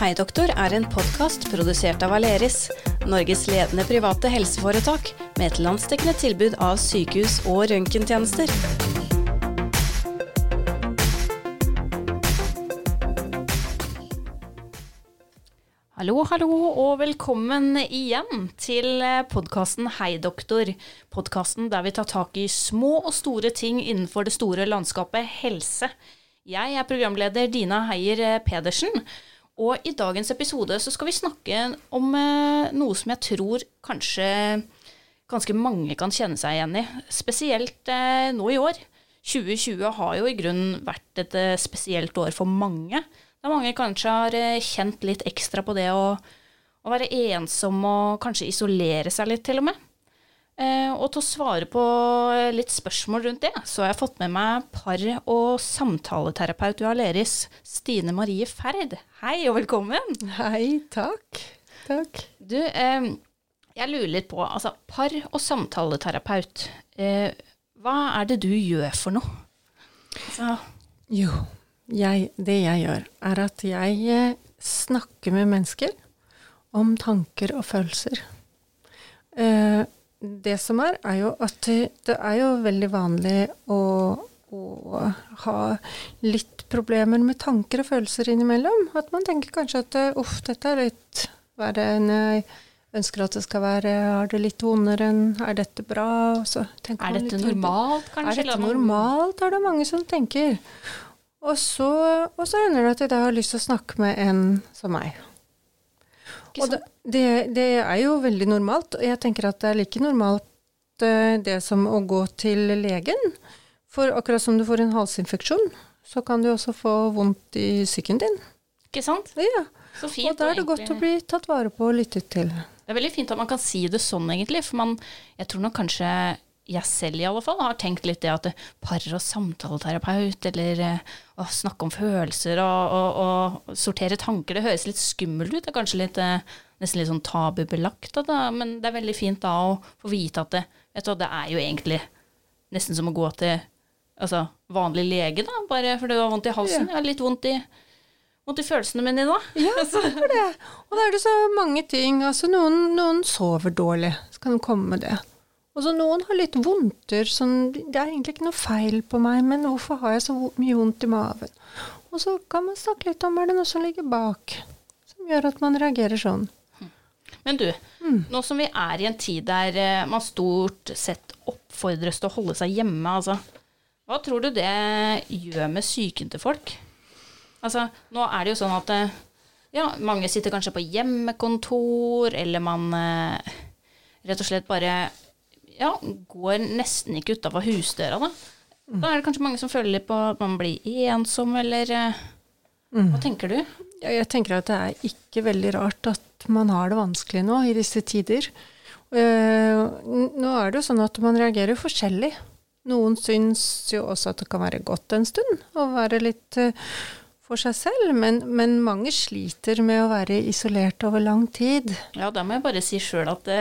Hei doktor er en podkast produsert av Aleris, Norges ledende private helseforetak med et landsdekkende tilbud av sykehus- og røntgentjenester. Hallo, hallo, og velkommen igjen til podkasten Hei doktor. Podkasten der vi tar tak i små og store ting innenfor det store landskapet helse. Jeg er programleder Dina Heier Pedersen, og i dagens episode så skal vi snakke om eh, noe som jeg tror kanskje ganske mange kan kjenne seg igjen i. Spesielt eh, nå i år. 2020 har jo i grunnen vært et eh, spesielt år for mange. Da mange kanskje har kjent litt ekstra på det å, å være ensom og kanskje isolere seg litt, til og med. Eh, og til å svare på litt spørsmål rundt det, så har jeg fått med meg par- og samtaleterapeut ved Aleris, Stine Marie Ferd. Hei og velkommen. Hei, takk. Takk. Du, eh, jeg lurer litt på, altså par- og samtaleterapeut, eh, hva er det du gjør for noe? Altså, Jo, jeg, det jeg gjør, er at jeg eh, snakker med mennesker om tanker og følelser. Eh, det som er, er jo at det, er jo veldig vanlig å, å ha litt problemer med tanker og følelser innimellom. At man tenker kanskje at eh, uff, dette er litt verre enn jeg ønsker at det skal være. Er det litt vondere enn Er dette bra? Er man dette normalt, kanskje? Er dette normalt, er det mange som tenker. Og så, og så hender det at jeg da har lyst til å snakke med en som meg. Og det? Det, det er jo veldig normalt. Og jeg tenker at det er like normalt eh, det som å gå til legen. For akkurat som du får en halsinfeksjon, så kan du også få vondt i psyken din. Ikke sant? Ja. Så fint. Og da er det og godt å bli tatt vare på og lyttet til. Det er veldig fint at man kan si det sånn, egentlig. For man, jeg tror nok kanskje jeg selv i alle fall har tenkt litt det at par- og samtaleterapeut, eller eh, å snakke om følelser og, og, og sortere tanker, det høres litt skummelt ut. Det er kanskje litt, eh, nesten litt sånn tabubelagt, da, men det er veldig fint da å få vite at det, vet du, det er jo egentlig nesten som å gå til altså, vanlig lege, da, bare fordi du har vondt i halsen. Har litt vondt i, vondt i følelsene mine da. Ja, for det? Og da er det så mange ting. Altså, noen, noen sover dårlig, så kan de komme med det. Og så noen har litt vondter, sånn Det er egentlig ikke noe feil på meg, men hvorfor har jeg så mye vondt i maven? Og så kan man snakke litt om er det noe som ligger bak, som gjør at man reagerer sånn. Men du, Mm. nå som vi er i en tid der eh, man stort sett oppfordres til å holde seg hjemme, altså, hva tror du det gjør med psyken til folk? Altså, nå er det jo sånn at eh, ja, mange sitter kanskje på hjemmekontor, eller man eh, rett og slett bare ja, går nesten ikke utafor husdøra, da. Da er det kanskje mange som føler litt på at man blir ensom, eller eh, Hva tenker du? Jeg tenker at det er ikke veldig rart at man har det vanskelig nå i disse tider. Eh, nå er det jo sånn at man reagerer forskjellig. Noen syns jo også at det kan være godt en stund å være litt eh, for seg selv, men, men mange sliter med å være isolert over lang tid. Ja, da må jeg bare si sjøl at det,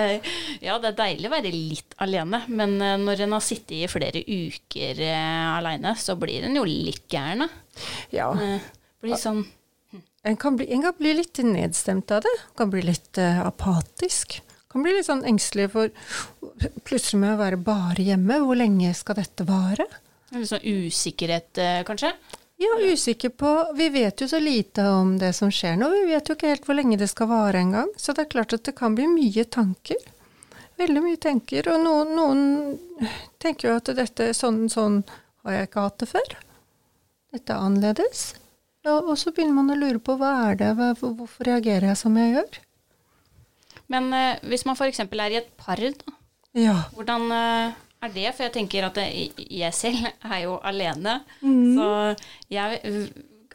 ja, det er deilig å være litt alene, men eh, når en har sittet i flere uker eh, aleine, så blir en jo litt gæren. da. Ja, Eh, blir sånn en kan, bli, en kan bli litt nedstemt av det, kan bli litt eh, apatisk. Kan bli litt sånn engstelig for plutselig med å være bare hjemme. Hvor lenge skal dette vare? litt sånn usikkerhet, eh, kanskje. Ja, usikker på Vi vet jo så lite om det som skjer nå. Vi vet jo ikke helt hvor lenge det skal vare engang. Så det er klart at det kan bli mye tanker. Veldig mye tanker. Og noen, noen tenker jo at dette sånn, sånn har jeg ikke hatt det før. Dette er annerledes. Ja, og så begynner man å lure på hva er det, hvorfor reagerer jeg som jeg gjør? Men eh, hvis man f.eks. er i et par, da, Ja. hvordan eh, er det? For jeg tenker at jeg selv er jo alene, Mm. så jeg eh,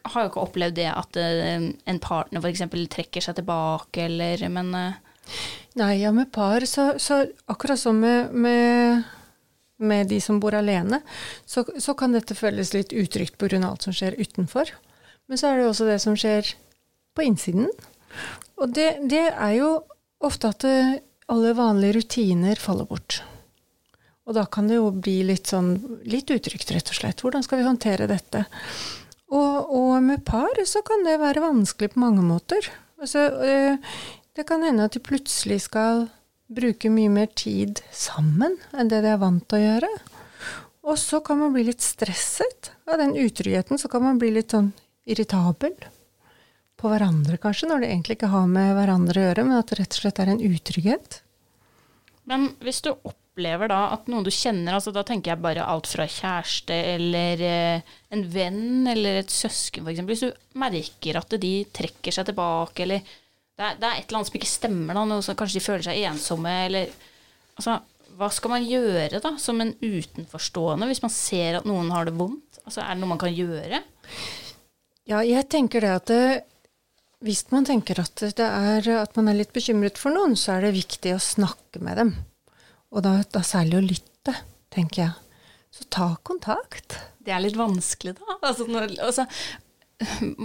har jo ikke opplevd det at eh, en partner f.eks. trekker seg tilbake, eller Men eh, Nei, ja, med par, så, så akkurat som med, med, med de som bor alene, så, så kan dette føles litt utrygt pga. alt som skjer utenfor. Men så er det også det som skjer på innsiden. Og det, det er jo ofte at alle vanlige rutiner faller bort. Og da kan det jo bli litt sånn litt utrygt, rett og slett. Hvordan skal vi håndtere dette? Og, og med par så kan det være vanskelig på mange måter. Altså, eh, det kan hende at de plutselig skal bruke mye mer tid sammen enn det de er vant til å gjøre. Og så kan man bli litt stresset av den utryggheten. Så kan man bli litt sånn irritabel på hverandre, kanskje, når det egentlig ikke har med hverandre å gjøre, men at det rett og slett er en utrygghet. Men hvis du opplever da at noen du kjenner, altså da tenker jeg bare alt fra kjæreste eller eh, en venn eller et søsken f.eks. Hvis du merker at de trekker seg tilbake, eller det er, det er, et eller annet som ikke stemmer, da, noe som kanskje de føler seg ensomme, eller altså, hva skal man gjøre da, som en utenforstående, hvis man ser at noen har det vondt? Altså, er det noe man kan gjøre? Ja, jeg tenker det at det, hvis man tenker at, er, at man er litt bekymret for noen, så er det viktig å snakke med dem. Og da, da særlig å lytte, tenker jeg. Så ta kontakt. Det er litt vanskelig, da. Altså, når, altså,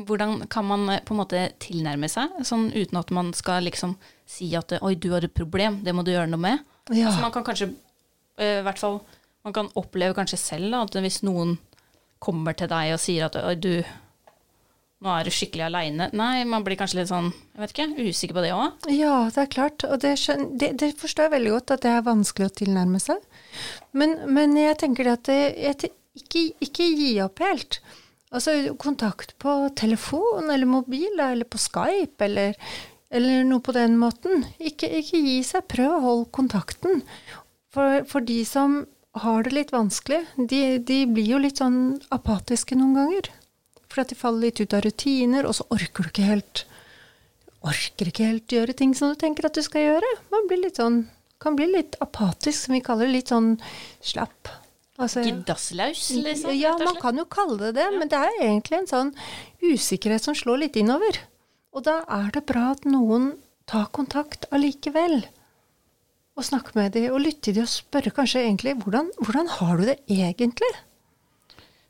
hvordan kan man på en måte tilnærme seg, sånn uten at man skal liksom si at 'oi, du har et problem, det må du gjøre noe med'? Ja. Så man kan kanskje, eh, i hvert fall, man kan oppleve kanskje selv da, at hvis noen kommer til deg og sier at 'oi, du' nå er du skikkelig aleine. Nei, man blir kanskje litt sånn, jeg vet ikke, usikker på det òg? Ja, det er klart. Og det, det, det, forstår jeg veldig godt, at det er vanskelig å tilnærme seg. Men, men jeg tenker at det, ikke, ikke gi opp helt. Altså kontakt på telefon eller mobil eller på Skype eller, eller noe på den måten. Ikke, ikke, gi seg. Prøv å holde kontakten. For, for de som har det litt vanskelig, de, de blir jo litt sånn apatiske noen ganger. For at de faller litt ut av rutiner, og så orker du ikke helt orker ikke helt gjøre ting som du tenker at du skal gjøre. Man blir litt sånn, kan bli litt apatisk, som vi kaller det. Litt sånn slapp. Altså, Giddaslaus, liksom? Ja, man kan jo kalle det det. Ja. Men det er egentlig en sånn usikkerhet som slår litt innover. Og da er det bra at noen tar kontakt allikevel. Og snakker med dem, og lytter til dem og spørre kanskje egentlig hvordan, hvordan har du det egentlig?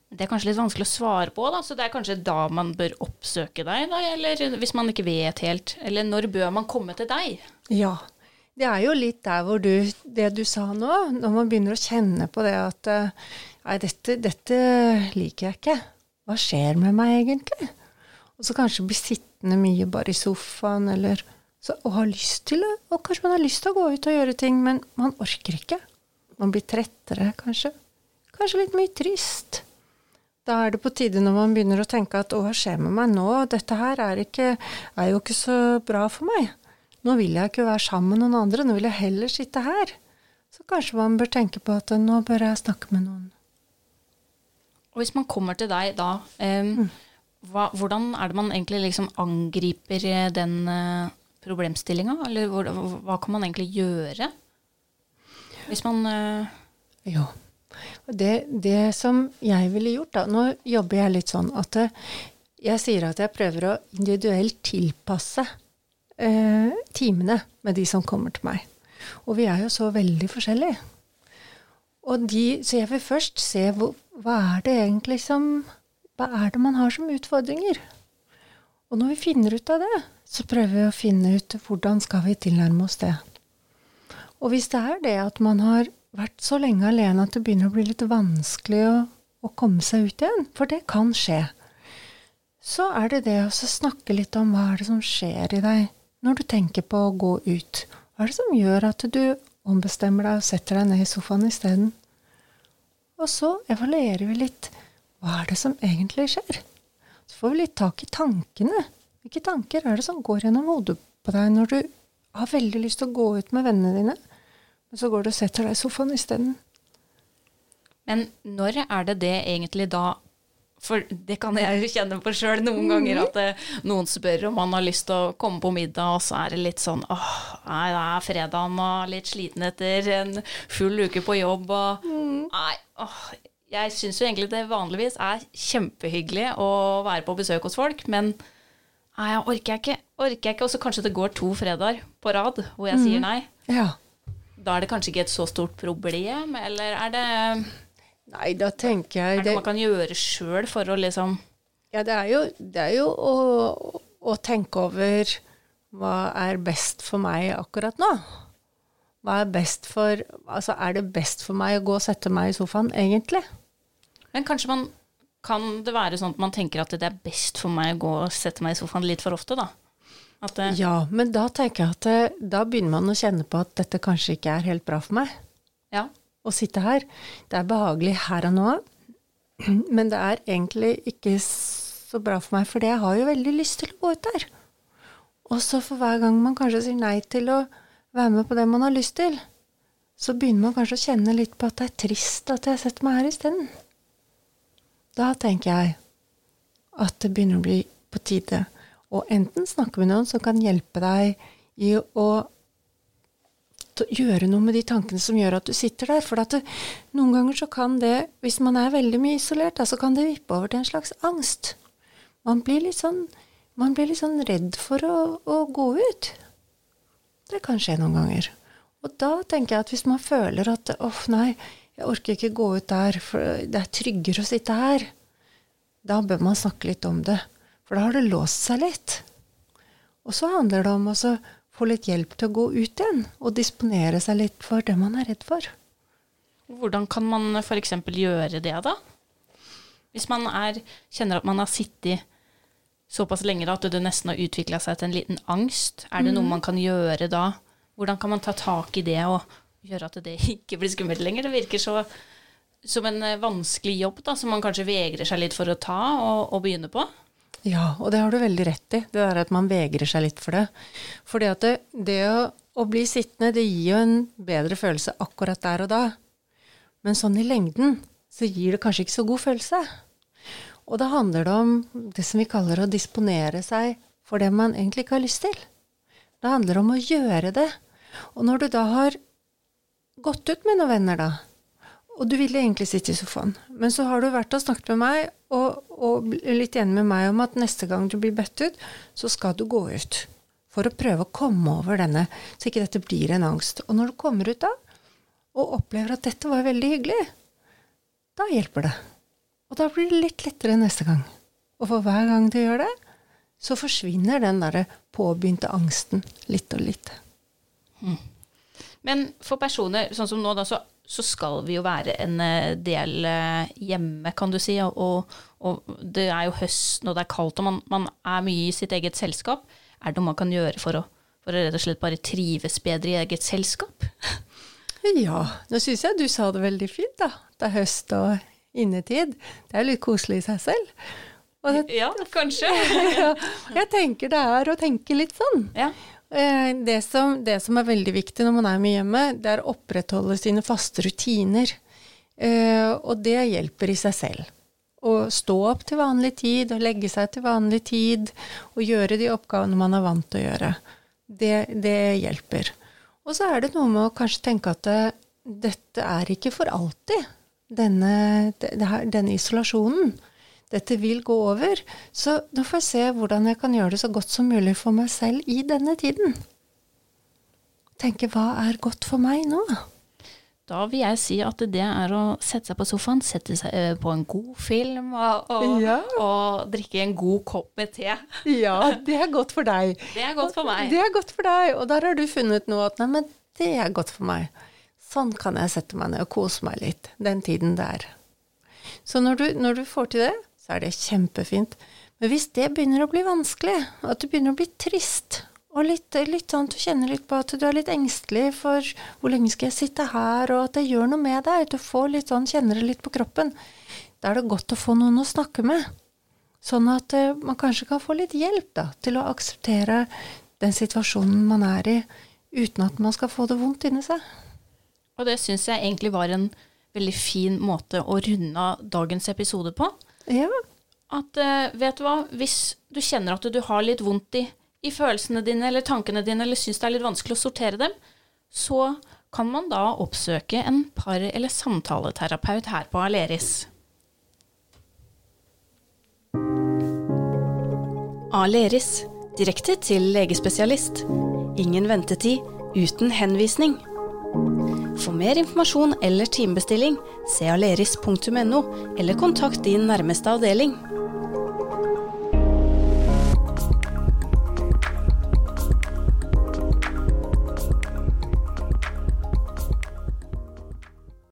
Det er kanskje litt vanskelig å svare på, da, så det er kanskje da man bør oppsøke deg, da, eller hvis man ikke vet helt. Eller når bør man komme til deg? Ja, det er jo litt der hvor du Det du sa nå, når man begynner å kjenne på det at Nei, dette, dette liker jeg ikke. Hva skjer med meg egentlig? Og så kanskje bli sittende mye bare i sofaen, eller så, og ha lyst til det. Og kanskje man har lyst til å gå ut og gjøre ting, men man orker ikke. Man blir trettere, kanskje. Kanskje litt mye trist. Da er det på tide når man begynner å tenke at å, hva skjer med meg nå? Dette her er, ikke, er jo ikke så bra for meg. Nå vil jeg ikke være sammen med noen andre, nå vil jeg heller sitte her. Så kanskje man bør tenke på at nå bør jeg snakke med noen. Og hvis man kommer til deg da, um, mm. hva, hvordan er det man egentlig liksom angriper eh, den uh, problemstillinga? Eller hva, hva, kan man egentlig gjøre? Hvis man uh, Jo. Det, det, som jeg ville gjort, da Nå jobber jeg litt sånn at eh, jeg sier at jeg prøver å individuelt tilpasse eh, timene med de som kommer til meg. Og vi er jo så veldig forskjellige. De, så jeg vil først se hvor, hva er det egentlig som Hva er det man har som utfordringer? Og når vi finner ut av det, så prøver vi å finne ut hvordan skal vi tilnærme oss det. Og hvis det er det at man har vært så lenge alene at det begynner å bli litt vanskelig å, å komme seg ut igjen, for det kan skje, så er det det å snakke litt om hva er det som skjer i deg når du tenker på å gå ut. Hva er det som gjør at du ombestemmer deg og setter deg ned i sofaen isteden? Og så evaluerer vi litt. Hva er det som egentlig skjer? Så får vi litt tak i tankene. Hvilke tanker er det som går gjennom hodet på deg når du har veldig lyst til å gå ut med vennene dine? Men så går du og setter deg i sofaen isteden. Men når er det det egentlig da For det kan jeg jo kjenne på sjøl noen ganger, at det, eh, noen spør om man har lyst til å komme på middag, og så er det litt sånn åh, nei, det er fredag og litt sliten etter en full uke på jobb og mm. Nei, åh, jeg syns jo egentlig det vanligvis er kjempehyggelig å være på besøk hos folk, men nei, jeg orker ikke. Orker jeg ikke. Og så kanskje det går to fredager på rad hvor jeg mm. sier nei. Ja da er det kanskje ikke et så stort problem, eller er det Nei, da tenker jeg Er det noe man kan gjøre sjøl for å liksom Ja, det er jo, det er jo å, å, tenke over hva er best for meg akkurat nå? Hva er best for Altså, er det best for meg å gå og sette meg i sofaen, egentlig? Men kanskje man kan det være sånn at man tenker at det er best for meg å gå og sette meg i sofaen litt for ofte, da? Det, Ja, men da tenker jeg at eh, da begynner man å kjenne på at dette kanskje ikke er helt bra for meg. ja. å sitte her. Det er behagelig her og nå, men det er egentlig ikke så bra for meg, for jeg har jo veldig lyst til å gå ut der. Og så for hver gang man kanskje sier nei til å være med på det man har lyst til, så begynner man kanskje å kjenne litt på at det er trist at jeg setter meg her isteden. Da tenker jeg at det begynner å bli på tide å enten snakke med noen som kan hjelpe deg i å gjøre noe med de tankene som gjør at du sitter der. For det, noen ganger så kan det, hvis man er veldig mye isolert, da, så kan det vippe over til en slags angst. Man blir litt sånn, blir litt sånn redd for å, å gå ut. Det kan skje noen ganger. Og da tenker jeg at hvis man føler at åh, nei, jeg orker ikke gå ut der, for det er tryggere å sitte her, da bør man snakke litt om det. For da har det låst seg litt. Og så handler det om å få litt hjelp til å gå ut igjen, og disponere seg litt for det man er redd for. Hvordan kan man f.eks. gjøre det, da? Hvis man er, kjenner at man har sittet såpass lenge da, at det nesten har utvikla seg til en liten angst, er det noe man kan gjøre da? Hvordan kan man ta tak i det og gjøre at det ikke blir skummelt lenger? Det virker så som en eh, vanskelig jobb da, som man kanskje vegrer seg litt for å ta og, og begynne på. Ja, og det har du veldig rett i, det der at man vegrer seg litt for det. Fordi at det, det å, å bli sittende, det gir jo en bedre følelse akkurat der og da. Men sånn i lengden så gir det kanskje ikke så god følelse. Og da handler det om det som vi kaller å disponere seg for det man egentlig ikke har lyst til. Det handler om å gjøre det. Og når du da har gått ut med noen venner, da, og du ville egentlig sitte i sofaen, men så har du vært og snakket med meg og, og litt enig med meg om at neste gang du blir bedt ut, så skal du gå ut. For å prøve å komme over denne, så ikke dette blir en angst. Og når du kommer ut da, og opplever at dette var veldig hyggelig, da hjelper det. Og da blir det litt lettere neste gang. Og for hver gang du gjør det, så forsvinner den derre påbegynte angsten litt og litt. Men for personer sånn som nå, da, så, så skal vi jo være en eh, del eh, hjemme, kan du si. Og, og det er jo høst når det er kaldt, og man, man er mye i sitt eget selskap. Er det noe man kan gjøre for å, for å rett og slett bare trives bedre i eget selskap? Ja, nå syns jeg du sa det veldig fint, da. Det er høst og innetid. Det er litt koselig i seg selv. Og det, Ja, kanskje. ja, jeg tenker det er å tenke litt sånn. Ja. Eh, Det som, det som er veldig viktig når man er med hjemme, det er å opprettholde sine faste rutiner. Eh, Og det hjelper i seg selv. Å stå opp til vanlig tid, og legge seg til vanlig tid, og gjøre de oppgavene man er vant til å gjøre. Det, det hjelper. Og så er det noe med å kanskje tenke at det, dette er ikke for alltid, denne, det, denne isolasjonen. Dette vil gå over. Så nå får jeg se hvordan jeg kan gjøre det så godt som mulig for meg selv i denne tiden. Tenke hva er godt for meg nå? Da vil jeg si at det er å sette seg på sofaen, sette seg eh, på en god film og, og, Ja. og drikke en god kopp med te. Ja, det er godt for deg. Det er godt for meg. Det er godt for deg, og der har du funnet noe at nei, men det er godt for meg. Sånn kan jeg sette meg ned og kose meg litt den tiden der. Så når du, når du får til det, så er det kjempefint. Men hvis det begynner å bli vanskelig, at du begynner å bli trist, og litt, litt sånn du kjenner litt på at du er litt engstelig for hvor lenge skal jeg sitte her, og at det gjør noe med deg, du får litt sånn, kjenner det litt på kroppen, da er det godt å få noen å snakke med. Sånn at uh, man kanskje kan få litt hjelp da, til å akseptere den situasjonen man er i, uten at man skal få det vondt inni seg. Og det syns jeg egentlig var en veldig fin måte å runde av dagens episode på. Ja, At eh, vet du hva, hvis du kjenner at du har litt vondt i, i følelsene dine eller tankene dine, eller syns det er litt vanskelig å sortere dem, så kan man da oppsøke en par- eller samtaleterapeut her på Aleris. Aleris direkte til legespesialist. Ingen ventetid, uten henvisning. For mer informasjon eller timebestilling, se aleris.no, eller kontakt din nærmeste avdeling.